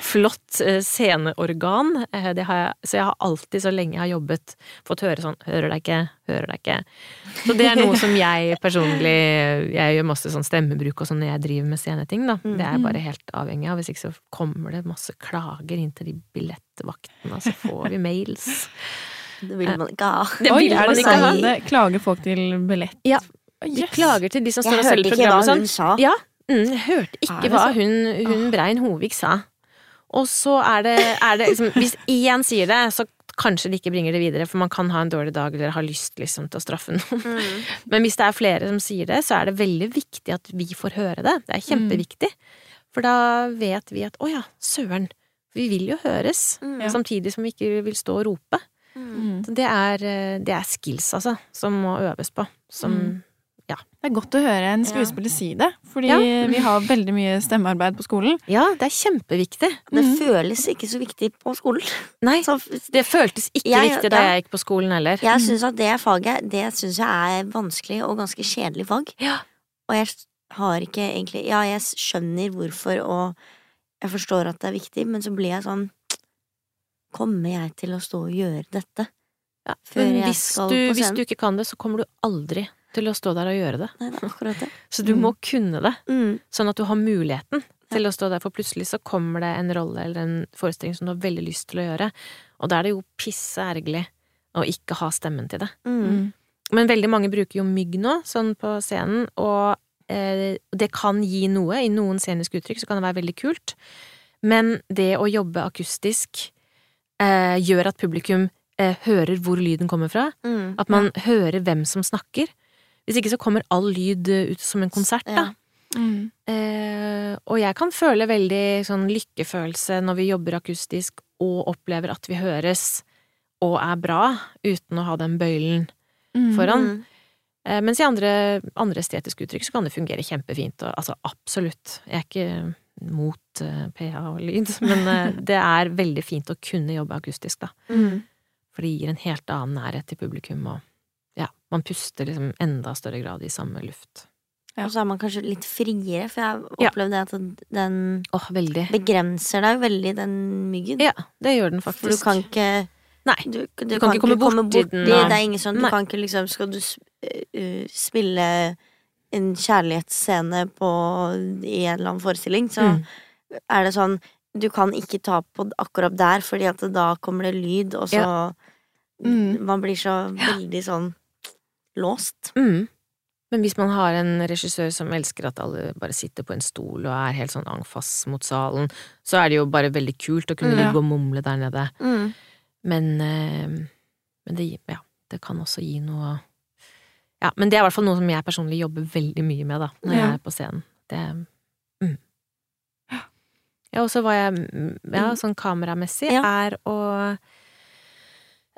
flott eh, sceneorgan. Eh, Det har jeg, så jeg har alltid, så lenge jeg har jobbet, fått høre sånn 'hører deg ikke', 'hører deg ikke'. Så det er noe som jeg personlig Jeg gjør masse sånn stemmebruk og sånn når jeg driver med sceneting, da. Det er jeg bare helt avhengig av. Hvis ikke så kommer det masse klager inn til de billettvaktene, og så får vi mails. Det vil man ikke ha. Det Oi, vil er man det ikke ha. sånn det klager folk til billett? Ja. De klager til de som står og selger program og sånn. Ja, mm, jeg hørte ikke hva hun, hun Brein Hovig sa. Og så er det, er det liksom Hvis én sier det, så kanskje de ikke bringer det videre, for man kan ha en dårlig dag eller ha lyst liksom til å straffe noen. Mm. Men hvis det er flere som sier det, så er det veldig viktig at vi får høre det. Det er kjempeviktig. For da vet vi at å ja, søren, vi vil jo høres. Mm. Ja. Samtidig som vi ikke vil stå og rope. Mm. Så det er, eh, det er skills, altså, som må øves på. Som Mm. Det er godt å høre en skuespiller si det, fordi Ja. vi har veldig mye stemmearbeid på skolen. Ja, det er kjempeviktig. Det mm. føles ikke så viktig på skolen. Nei, Så det føltes ikke Jeg- viktig da ja. jeg gikk på skolen heller. jeg syns at det faget, det syns jeg er vanskelig og ganske kjedelig fag. Ja. Og jeg har ikke egentlig Ja, jeg skjønner hvorfor, og jeg forstår at det er viktig, men så blir jeg sånn Kommer jeg til å stå og gjøre dette? Ja, Før Men jeg skal du, på hvis du ikke kan det, så kommer du aldri til å stå der og gjøre det. Nei, det er akkurat det. Så du Mm. må kunne det, Mm. sånn at du har muligheten til å stå der, for plutselig så kommer det en rolle eller en forestilling som du har veldig lyst til å gjøre, og da er det jo pisse ergerlig å ikke ha stemmen til det. Mm. Men veldig mange bruker jo mygg nå, sånn på scenen, og eh, det kan gi noe. I noen sceniske uttrykk så kan det være veldig kult. Men det å jobbe akustisk eh, gjør at publikum eh, hører hvor lyden kommer fra. Mm. At man hører hvem som snakker. Hvis ikke så kommer all lyd eh, ut som en konsert, da. Ja. Mm. Eh, og jeg kan føle veldig sånn lykkefølelse når vi jobber akustisk og opplever at vi høres og er bra, uten å ha den bøylen Mm. foran. Mm. Eh, mens i andre, andre estetiske uttrykk så kan det fungere kjempefint, og altså absolutt. Jeg er ikke mot eh, PA og lyd, men eh, det er veldig fint å kunne jobbe akustisk, da. Mm. For det gir en helt annen nærhet til publikum, og ja, man puster liksom enda større grad i samme luft. Ja. Og så er man kanskje litt friere, for jeg Ja. opplevde at den oh, begrenser deg veldig, den myggen. Ja, det gjør den For du kan ikke Nei, Du, du, du kan ikke komme borti den, Det, er ingen sånn Du Nei. kan ikke liksom Skal du uh, spille en kjærlighetsscene på i en eller annen forestilling, så Mm. er det sånn Du kan ikke ta på akkurat der, fordi at da kommer det lyd, og så Mm. Man blir så veldig sånn låst. Mm. Men hvis man har en regissør som elsker at alle bare sitter på en stol og er helt sånn angfass mot salen, så er det jo bare veldig kult å kunne ligge ja. og mumle der nede. Mm. Men, eh, men det, ja, det kan også gi noe Ja, men det er i hvert fall noe som jeg personlig jobber veldig mye med, da, når jeg er på scenen. Det mm. Ja, og så var jeg mm, Ja, sånn kameramessig Ja. er å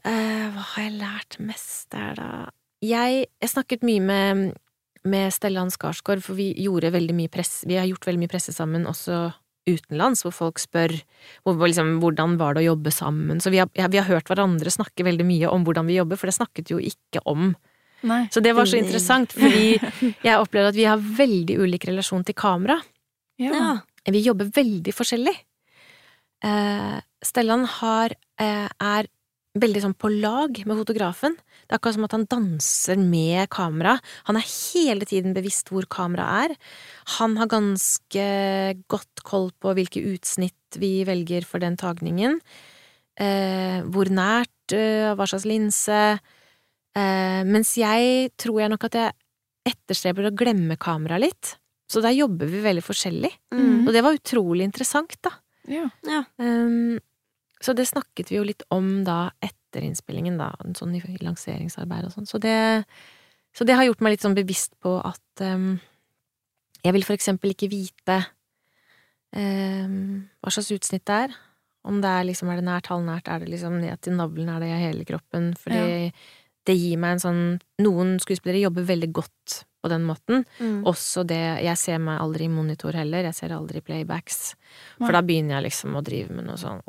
eh, Hva har jeg lært mest der, da? Jeg, jeg snakket mye med, med Stellan Skarsgård, for vi gjorde veldig mye press Vi har gjort veldig mye presse sammen også utenlands, hvor folk spør hvor, liksom, hvordan var det å jobbe sammen. Så vi har, ja, vi har hørt hverandre snakke veldig mye om hvordan vi jobber, for det snakket jo ikke om. Nei. Så det var så interessant, fordi jeg opplevde at vi har veldig ulik relasjon til kamera. Ja. Ja. Vi jobber veldig forskjellig. Eh, Stellan har, eh, er veldig sånn på lag med fotografen. Det er akkurat som at han danser med kamera. Han er hele tiden bevisst hvor kamera er. Han har ganske godt koll på hvilke utsnitt vi velger for den tagningen. Eh, hvor nært, eh, hva slags linse. Eh, mens jeg tror jeg nok at jeg etterstreber å glemme kamera litt. Så der jobber vi veldig forskjellig. Mm. Og det var utrolig interessant, da. Ja. Ja. Um, så det snakket vi jo litt om da etter innspillingen, da, sånn i lanseringsarbeid og sånn. Så det, så det har gjort meg litt sånn bevisst på at um, jeg vil for eksempel ikke vite um, hva slags utsnitt det er. Om det er liksom, er det nært, halvnært, er det liksom ned til navlen, er det hele kroppen? Fordi det gir meg en sånn Noen skuespillere jobber veldig godt på den måten. Mm. Også det Jeg ser meg aldri i monitor heller, jeg ser aldri playbacks. Nei. For da begynner jeg liksom å drive med noe sånn.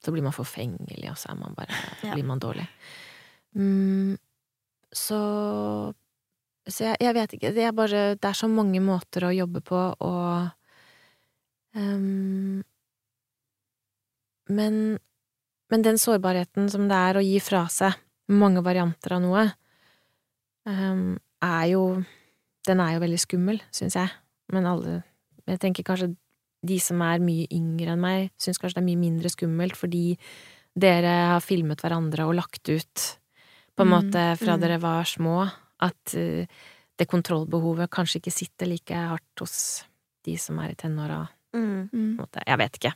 Så blir man forfengelig, og så er man bare Ja. blir man dårlig. Mm, så Så jeg, jeg vet ikke, det er bare Det er så mange måter å jobbe på, og um, men, men den sårbarheten som det er å gi fra seg mange varianter av noe, um, er jo Den er jo veldig skummel, syns jeg. Men alle Jeg tenker kanskje de som er mye yngre enn meg, syns kanskje det er mye mindre skummelt fordi dere har filmet hverandre og lagt ut, på en Mm, måte, fra mm. dere var små. At uh, det kontrollbehovet kanskje ikke sitter like hardt hos de som er i tenåra. Mm. Mm. Jeg vet ikke.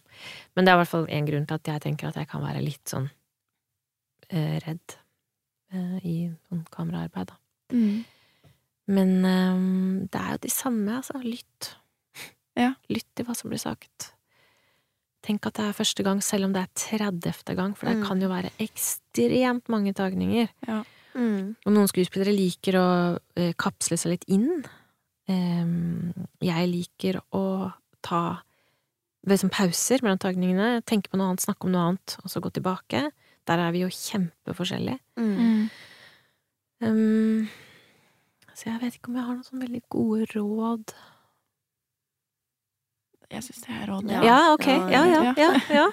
Men det er i hvert fall en grunn til at jeg tenker at jeg kan være litt sånn eh, redd i sånn kameraarbeid, da. Mm. Men um, det er jo de samme, altså. Lytt. Ja. Lytt til hva som blir sagt. Tenk at det er første gang, selv om det er 30. gang, for det Mm. kan jo være ekstremt mange tagninger. Mm. Og noen skuespillere liker å uh, kapsle seg litt inn. Um, jeg liker å ta liksom pauser mellom tagningene, tenke på noe annet, snakke om noe annet, og så gå tilbake. Der er vi jo kjempeforskjellige. Mm. Mm. Um, så jeg vet ikke om jeg har noen sånn veldig gode råd. Jeg syns det er råd. Ja. Ja, ok. ja, Ja, ja, ja.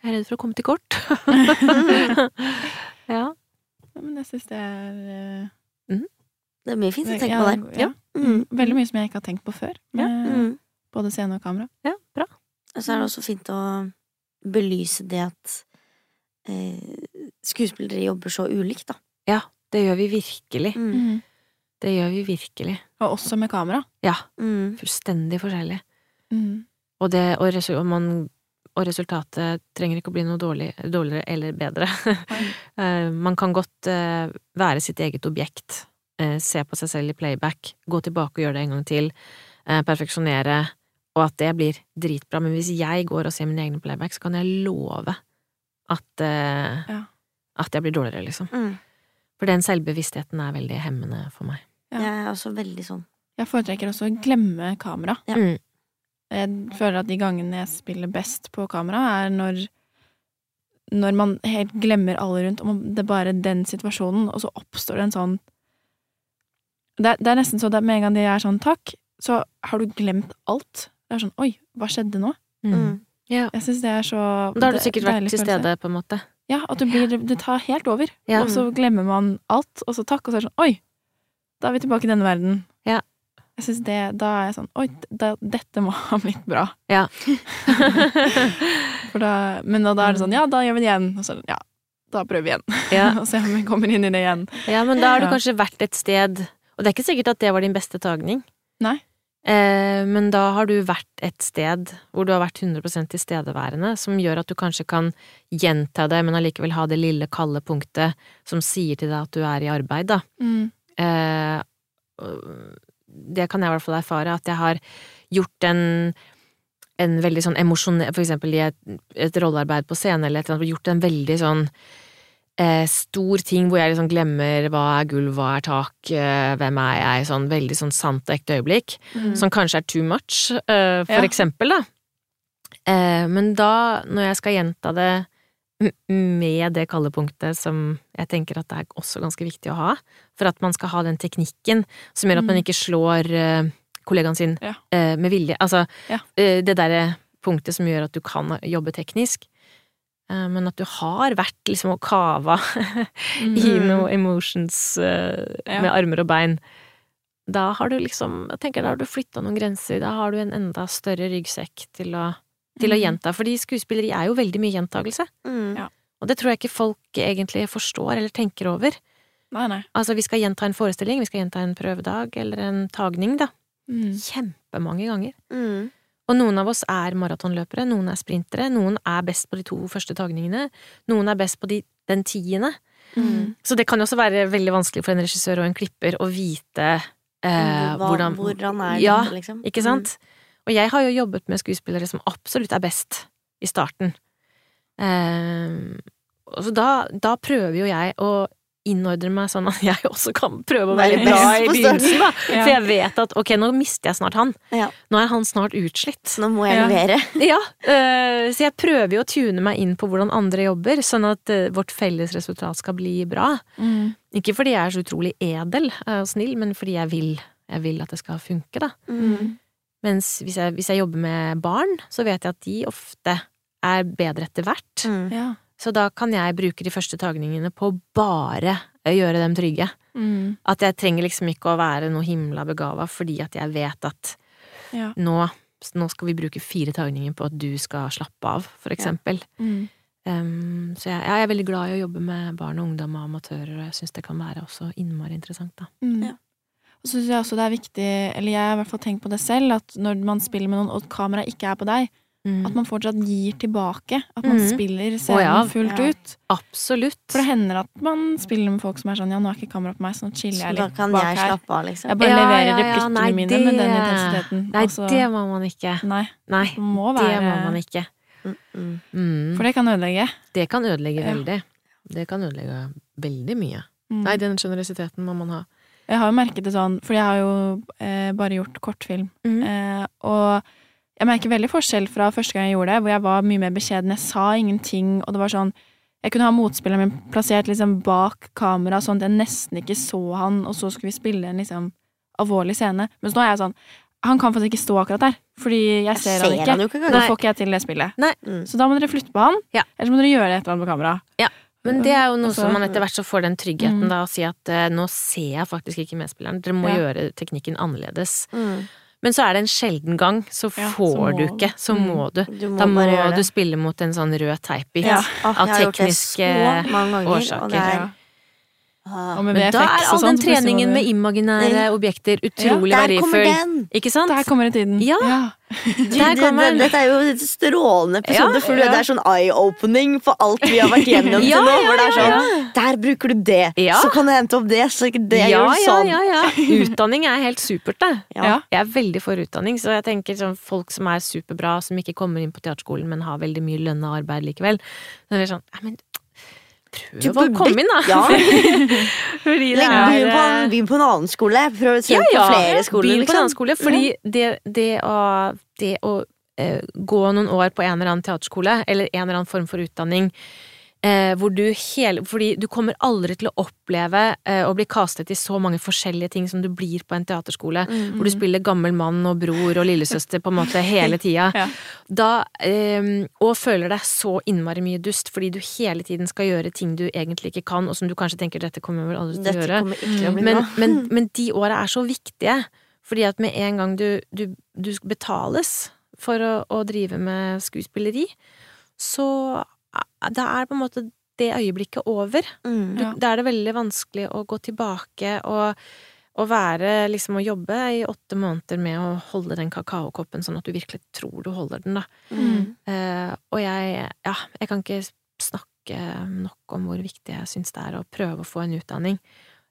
Jeg er redd for å komme til kort. ja. Ja, Men jeg syns det er mm. Det er mye fint å tenke på der. Ja. Mm. Veldig mye som jeg ikke har tenkt på før. Ja. Med Mm. både scene og kamera. ja, bra. Og så er det også fint å belyse det at skuespillere jobber så ulikt, da. Det gjør vi virkelig. Mm. Det gjør vi virkelig. Og også med kamera. Ja, Mm. fullstendig forskjellig. Mm. Og, det, og, resu og, man, og resultatet trenger ikke å bli noe dårlig, dårligere eller bedre. Eh, man kan godt uh, være sitt eget objekt, uh, se på seg selv i playback, gå tilbake og gjøre det en gang til, uh, perfeksjonere, og at det blir dritbra. Men hvis jeg går og ser mine egne playback, så kan jeg love at, eh, Ja. at jeg blir dårligere, liksom. Mm. For den selvbevisstheten er veldig hemmende for meg. Ja. Jeg er også veldig sånn. Jeg foretrekker også å glemme kamera. Ja. Mm. Jeg føler at de gangene jeg spiller best på kamera, er når når man helt glemmer alle rundt, og det er bare den situasjonen, og så oppstår det en sånn Det, det er nesten så det, med en gang de er sånn takk, så har du glemt alt. Det er sånn oi, hva skjedde nå? Mm. Ja. Jeg syns det er så Da har du sikkert vært til stede, på en måte. Ja, at du blir, det tar helt over. Ja. Og så glemmer man alt, og så takk, og så er det sånn oi, da er vi tilbake i denne verden. Ja. Jeg synes det, Da er jeg sånn oi, da, dette må ha blitt bra. Ja. For da, men da, da er det sånn ja, da gjør vi det igjen. Og så er ja, da prøver vi igjen. ja. og se om vi kommer inn i det igjen. Ja, men da har du kanskje vært et sted Og det er ikke sikkert at det var din beste tagning. Nei. Eh, men da har du vært et sted hvor du har vært 100% tilstedeværende, som gjør at du kanskje kan gjenta det, men allikevel ha det lille kalde punktet som sier til deg at du er i arbeid, da. Mm. Eh, det kan jeg i hvert fall erfare, at jeg har gjort en en veldig sånn emosjonell For eksempel i et, et rollearbeid på scene eller et eller annet, gjort en veldig sånn eh, stor ting hvor jeg liksom glemmer hva er gulv, hva er tak, eh, hvem er jeg, sånn veldig sånn sant og ekte øyeblikk, Mm. som kanskje er too much, eh, for Ja. eksempel, da. Eh, men da, når jeg skal gjenta det med det kalde punktet som jeg tenker at det er også ganske viktig å ha, for at man skal ha den teknikken som gjør at man Mm. ikke slår eh, kollegaen sin Ja. eh, med vilje. Altså Ja. det derre punktet som gjør at du kan jobbe teknisk. Eh, men at du har vært liksom og kava Mm. i noe emotions med Ja. armer og bein. Da har du liksom Jeg tenker da har du flytta noen grenser. Da har du en enda større ryggsekk til å, til å Mm. gjenta. Fordi skuespilleri er jo veldig mye gjentagelse. Mm. Ja. Og det tror jeg ikke folk egentlig forstår eller tenker over. Nei, nei. Altså, vi skal gjenta en forestilling, vi skal gjenta en prøvedag eller en tagning, da. Mm. Kjempemange ganger. Mm. Og noen av oss er maratonløpere, noen er sprintere, noen er best på de to første tagningene, noen er best på de, den tiende. Mm. Så det kan jo også være veldig vanskelig for en regissør og en klipper å vite eh, Hva- hvordan hvordan er Ja, liksom? Ikke sant? Og jeg har jo jobbet med skuespillere som absolutt er best i starten. Eh, så da, da prøver jo jeg å innordne meg sånn at jeg også kan prøve å Være bra i begynnelsen, da. Ja. For jeg vet at ok, nå mister jeg snart han. Ja. Nå er han snart utslitt. Nå må jeg Ja. levere. Ja, Uh, så jeg prøver jo å tune meg inn på hvordan andre jobber, sånn at uh, vårt felles resultat skal bli bra. Mm. Ikke fordi jeg er så utrolig edel øh, og snill, men fordi jeg vil, jeg vil at det skal funke, da. Mm. Mens hvis jeg, hvis jeg jobber med barn, så vet jeg at de ofte er bedre etter hvert. Mm. Ja. Så da kan jeg bruke de første tagningene på bare å gjøre dem trygge. Mm. At jeg trenger liksom ikke å være noe himla begava, fordi at jeg vet at Ja. nå, nå skal vi bruke fire tagninger på at du skal slappe av, for eksempel. Mm. Um, så jeg, jeg er veldig glad i å jobbe med barn og ungdom og amatører, og jeg syns det kan være også innmari interessant, da. Mm. Ja. Og så syns jeg også det er viktig, eller jeg har i hvert fall tenkt på det selv, at når man spiller med noen og kameraet ikke er på deg, at man fortsatt gir tilbake. At man mm. spiller scenen ja. fullt Ja. ut. Absolutt. For det hender at man spiller med folk som er sånn ja, nå er ikke kamera på meg, så nå chiller Så jeg da litt kan bak jeg her. slappe av, liksom. Jeg bare Ja, leverer ja, ja, replikkene nei, mine det- med den intensiteten. Nei, Altså, det må man ikke. nei, Nei, det må det må man ikke. Mm, mm. Mm. For det kan ødelegge. Det kan ødelegge Ja. veldig. Det kan ødelegge veldig mye. Mm. Nei, den sjenerøsiteten må man ha. Jeg har jo merket det sånn, for jeg har jo eh, bare gjort kortfilm. Mm. Eh, og jeg merker veldig forskjell fra første gang jeg gjorde det, hvor jeg var mye mer beskjeden. Jeg sa ingenting, og det var sånn Jeg kunne ha motspilleren min plassert liksom bak kamera, sånn at jeg nesten ikke så han, og så skulle vi spille en liksom alvorlig scene. Men nå er jeg sånn Han kan faktisk ikke stå akkurat der, fordi jeg ser, han ikke. Han ikke Da får ikke jeg til det spillet. Mm. Så da må dere flytte på han, Ja. eller så må dere gjøre et eller annet på kamera. Men det er jo noe Altså- som man etter hvert så får den tryggheten Mm. da, å si at eh, nå ser jeg faktisk ikke medspilleren. Dere må Ja. gjøre teknikken annerledes. Mm. Men så er det en sjelden gang, så Ja, får så du ikke. Så må du. Du må Da må du det. spille mot en sånn rød teipbit. Ja. Av tekniske ganger, årsaker. Er, ah. Og med Men da er all den treningen med imaginære objekter utrolig ja. verdifull. Ikke sant? Der kommer det tiden. Ja. Du, det-. Dette er jo en strålende episode, Ja, for ja. det er sånn eye-opening for alt vi har vært gjennom Ja, til nå. Hvor det er sånn Der bruker du det, så kan du hente opp det, så det gjør ja, sånn. Utdanning er helt supert, det. Jeg er veldig for utdanning, så jeg tenker sånn folk som er superbra, som ikke kommer inn på teaterskolen, men har veldig mye lønna arbeid likevel. Så er sånn, men Du prøv å komme inn, da! Ja. Fordi det er Begynn på, en- begynn på en annen skole. Prøv å søke på flere skoler. Begynn på en liksom. annen skole, fordi det, det å, det å eh, gå noen år på en eller annen teaterskole, eller en eller annen form for utdanning, eh, hvor du hele Fordi du kommer aldri til å oppleve eh, å bli castet i så mange forskjellige ting som du blir på en teaterskole, Mm. hvor du spiller gammel mann og bror og lillesøster på en måte hele tida. Ja. Da eh, Og føler deg så innmari mye dust, fordi du hele tiden skal gjøre ting du egentlig ikke kan, og som du kanskje tenker 'dette kommer jeg vel aldri til å gjøre'. å bli Men, men, men de åra er så viktige, fordi at med en gang du, du, du betales for å, å drive med skuespilleri, så da er på en måte det øyeblikket over. Mm. Ja. Da er det veldig vanskelig å gå tilbake og, og være liksom å jobbe i åtte måneder med å holde den kakaokoppen sånn at du virkelig tror du holder den, da. Mm. Uh, og jeg, ja, jeg kan ikke snakke nok om hvor viktig jeg syns det er å prøve å få en utdanning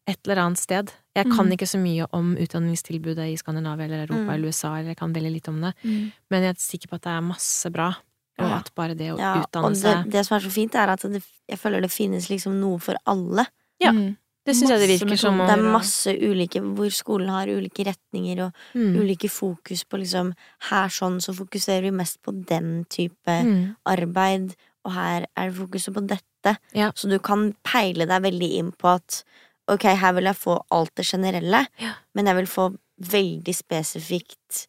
et eller annet sted. Jeg kan Mm. ikke så mye om utdanningstilbudet i Skandinavia eller Europa Mm. eller USA, eller jeg kan veldig lite om det, Mm. men jeg er sikker på at det er masse bra, og at bare det å Ja, utdanne seg det, det som er så fint, er at det, jeg føler det finnes liksom noe for alle. Ja. Mm. Det syns jeg det virker som Det er masse ulike hvor skolen har ulike retninger og mm. ulike fokus på liksom Her sånn så fokuserer vi mest på den type Mm. arbeid, og her er det fokuset på dette. Ja. Så du kan peile deg veldig inn på at ok, her vil jeg få alt det generelle, Ja. men jeg vil få veldig spesifikt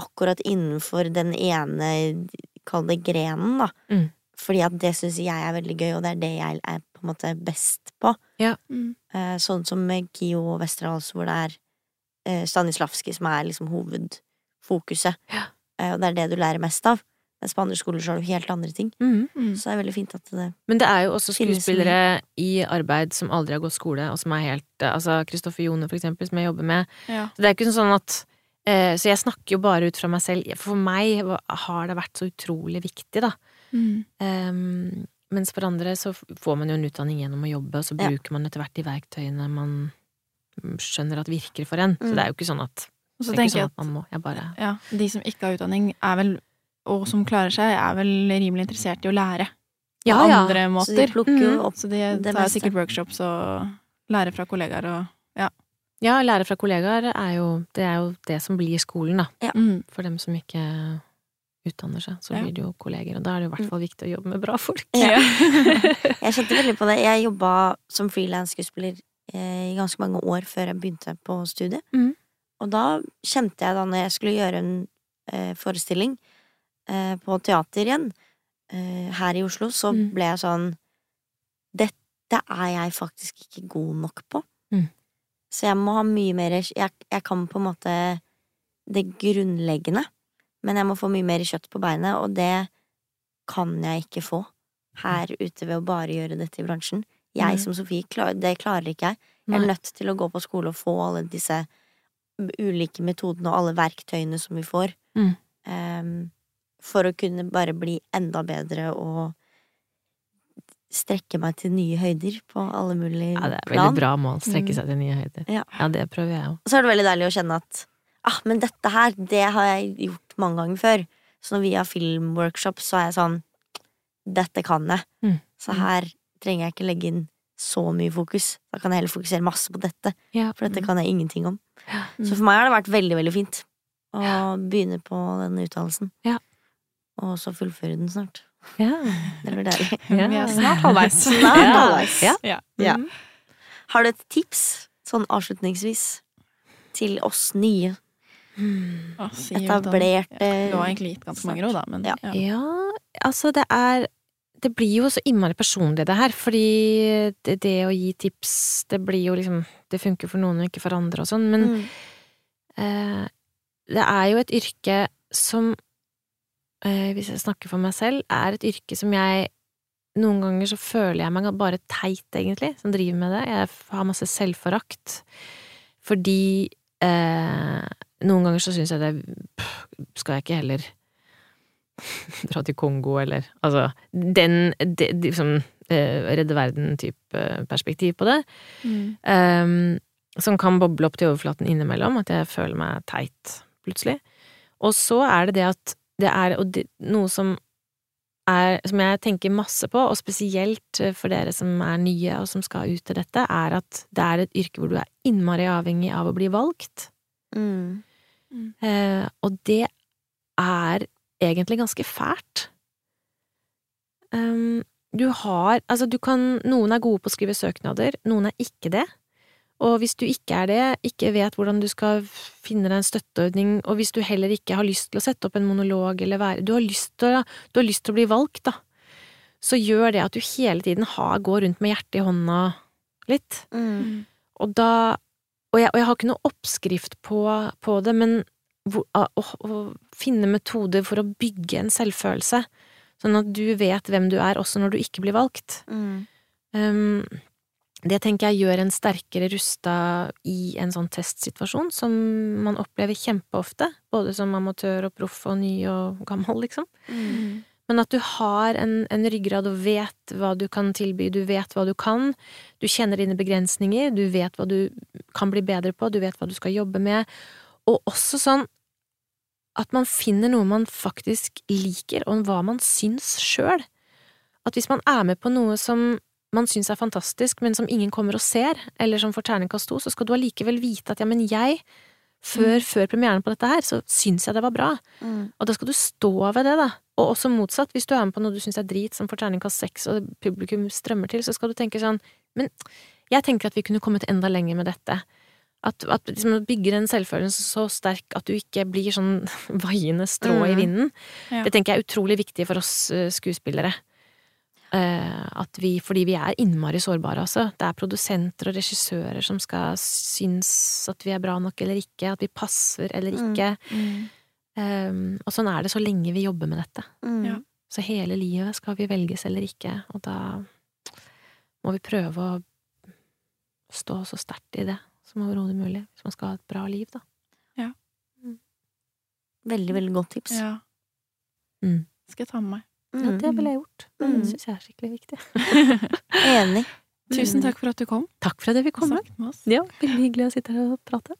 akkurat innenfor den ene, kall det grenen, da. Mm. Fordi at det syns jeg er veldig gøy, og det er det jeg er på en måte best på. Mm. Eh, sånn som med KIO og Westerdals, hvor det er eh, Stanislavski som er liksom hovedfokuset. Ja. Eh, og det er det du lærer mest av. Mens på andre skoler så har du helt andre ting. Mm. Mm. Så det er veldig fint at det Men det er jo også skuespillere i arbeid som aldri har gått skole, og som er helt Altså Kristoffer Jone, for eksempel, som jeg jobber med. Ja. Så det er ikke sånn at Så jeg snakker jo bare ut fra meg selv. For meg har det vært så utrolig viktig, da. Mm. Um, mens for andre så får man jo en utdanning gjennom å jobbe, og så Ja. bruker man etter hvert de verktøyene man mm, skjønner at virker for en. Så Mm. det er jo ikke sånn at, Og så ikke jeg sånn at man må Jeg bare ja, de som ikke har utdanning, er vel, og som klarer seg, er vel rimelig interessert i å lære. Ja, på ja. andre Så de plukker jo Mm. opp Så de det tar sikkert workshops og lærer fra kollegaer og Ja, lære fra kollegaer er jo det, er jo det som blir skolen, da. Ja. For dem som ikke utdanner seg, så blir det jo kolleger. Og da er det i hvert fall viktig å jobbe med bra folk. Ja. Jeg kjente veldig på det. Jeg jobba som frilansskuespiller eh, i ganske mange år før jeg begynte på studiet. Mm. Og da kjente jeg da når jeg skulle gjøre en eh, forestilling eh, på teater igjen, eh, her i Oslo, så Mhm. ble jeg sånn Dette er jeg faktisk ikke god nok på. Så jeg må ha mye mer Jeg, jeg kan på en måte det grunnleggende, men jeg må få mye mer kjøtt på beinet, og det kan jeg ikke få her ute ved å bare gjøre dette i bransjen. Jeg som Sofie, det klarer ikke jeg. Jeg er nødt til å gå på skole og få alle disse ulike metodene og alle verktøyene som vi får, Mm. um, for å kunne bare bli enda bedre og strekke meg til nye høyder på alle mulige Ja, det er plan. veldig bra mål. Strekke Mm. seg til nye høyder. Ja. Ja, det prøver jeg òg. Og så er det veldig deilig å kjenne at ah, men dette her, det har jeg gjort mange ganger før. Så når vi har filmworkshops, så er jeg sånn Dette kan jeg. Mm. Så her trenger jeg ikke legge inn så mye fokus. Da kan jeg heller fokusere masse på dette, Ja. for dette kan jeg ingenting om. Mm. Så for meg har det vært veldig, veldig fint å begynne på denne utdannelsen. Ja. Og så fullføre den snart. Ja. Det blir deilig. Ja. Vi er snart halvveis. Snart Ja. halvveis. Ja. Ja. Ja. Mm. Har du et tips, sånn avslutningsvis, til oss nye, si utdanning. etablerte Du har egentlig gitt ganske mange råd, da, men Ja. ja. Ja, altså det er Det blir jo så innmari personlig, det her, fordi det, det å gi tips, det blir jo liksom Det funker for noen og ikke for andre og sånn, men Mm. eh, det er jo et yrke som Hvis jeg snakker for meg selv, er et yrke som jeg Noen ganger så føler jeg meg bare teit, egentlig, som driver med det. Jeg har masse selvforakt. Fordi eh, noen ganger så syns jeg det pff, Skal jeg ikke heller dra til Kongo, eller Altså, den de, liksom eh, redde verden-type perspektiv på det. Mm. Eh, som kan boble opp til overflaten innimellom, at jeg føler meg teit, plutselig. Og så er det det at det er og det, noe som er, som jeg tenker masse på, og spesielt eh, for dere som er nye og som skal ut til dette, er at det er et yrke hvor du er innmari avhengig av å bli valgt. Mm. Eh, og det er egentlig ganske fælt. Um, du har Altså, du kan Noen er gode på å skrive søknader, noen er ikke det. Og hvis du ikke er det, ikke vet hvordan du skal finne deg en støtteordning, og hvis du heller ikke har lyst til å sette opp en monolog eller være Du har lyst til du har lyst til å bli valgt, da. Så gjør det at du hele tiden har, går rundt med hjertet i hånda litt. Mm. Og da Og jeg, og jeg har ikke noe oppskrift på, på det, men hvor, å, å finne metoder for å bygge en selvfølelse, sånn at du vet hvem du er også når du ikke blir valgt. Mm. Um, det tenker jeg gjør en sterkere rusta i en sånn testsituasjon, som man opplever kjempeofte, både som amatør og proff og ny og gammel, liksom. Mm. Men at du har en, en ryggrad og vet hva du kan tilby, du vet hva du kan, du kjenner dine begrensninger, du vet hva du kan bli bedre på, du vet hva du skal jobbe med, og også sånn at man finner noe man faktisk liker, og hva man syns sjøl. At hvis man er med på noe som man syns er fantastisk, men som ingen kommer og ser, eller som får terningkast to, så skal du allikevel vite at ja, men jeg, før, før premieren på dette her, så syns jeg det var bra. Mm. Og da skal du stå ved det, da. Og også motsatt, hvis du er med på noe du syns er drit, som får terningkast seks, og publikum strømmer til, så skal du tenke sånn Men jeg tenker at vi kunne kommet enda lenger med dette. At, at liksom, bygger en selvfølelse så sterk at du ikke blir sånn vaiende strå i Mm. vinden. Ja. Det tenker jeg er utrolig viktig for oss eh, skuespillere. Eh, at vi, fordi vi er innmari sårbare, altså. Det er produsenter og regissører som skal synes at vi er bra nok eller ikke, at vi passer eller Mm. ikke. Mm. Um, og sånn er det så lenge vi jobber med dette. Mm. Ja. Så hele livet skal vi velges eller ikke, og da må vi prøve å stå så sterkt i det som overhodet mulig, hvis man skal ha et bra liv, da. Veldig, veldig godt tips. Ja. Mm. Skal jeg ta med meg. Ja, det ville jeg gjort. Det Mm. syns jeg er skikkelig viktig. Enig. Tusen takk for at du kom Takk for at jeg fikk komme. Ja, veldig hyggelig å sitte her og prate.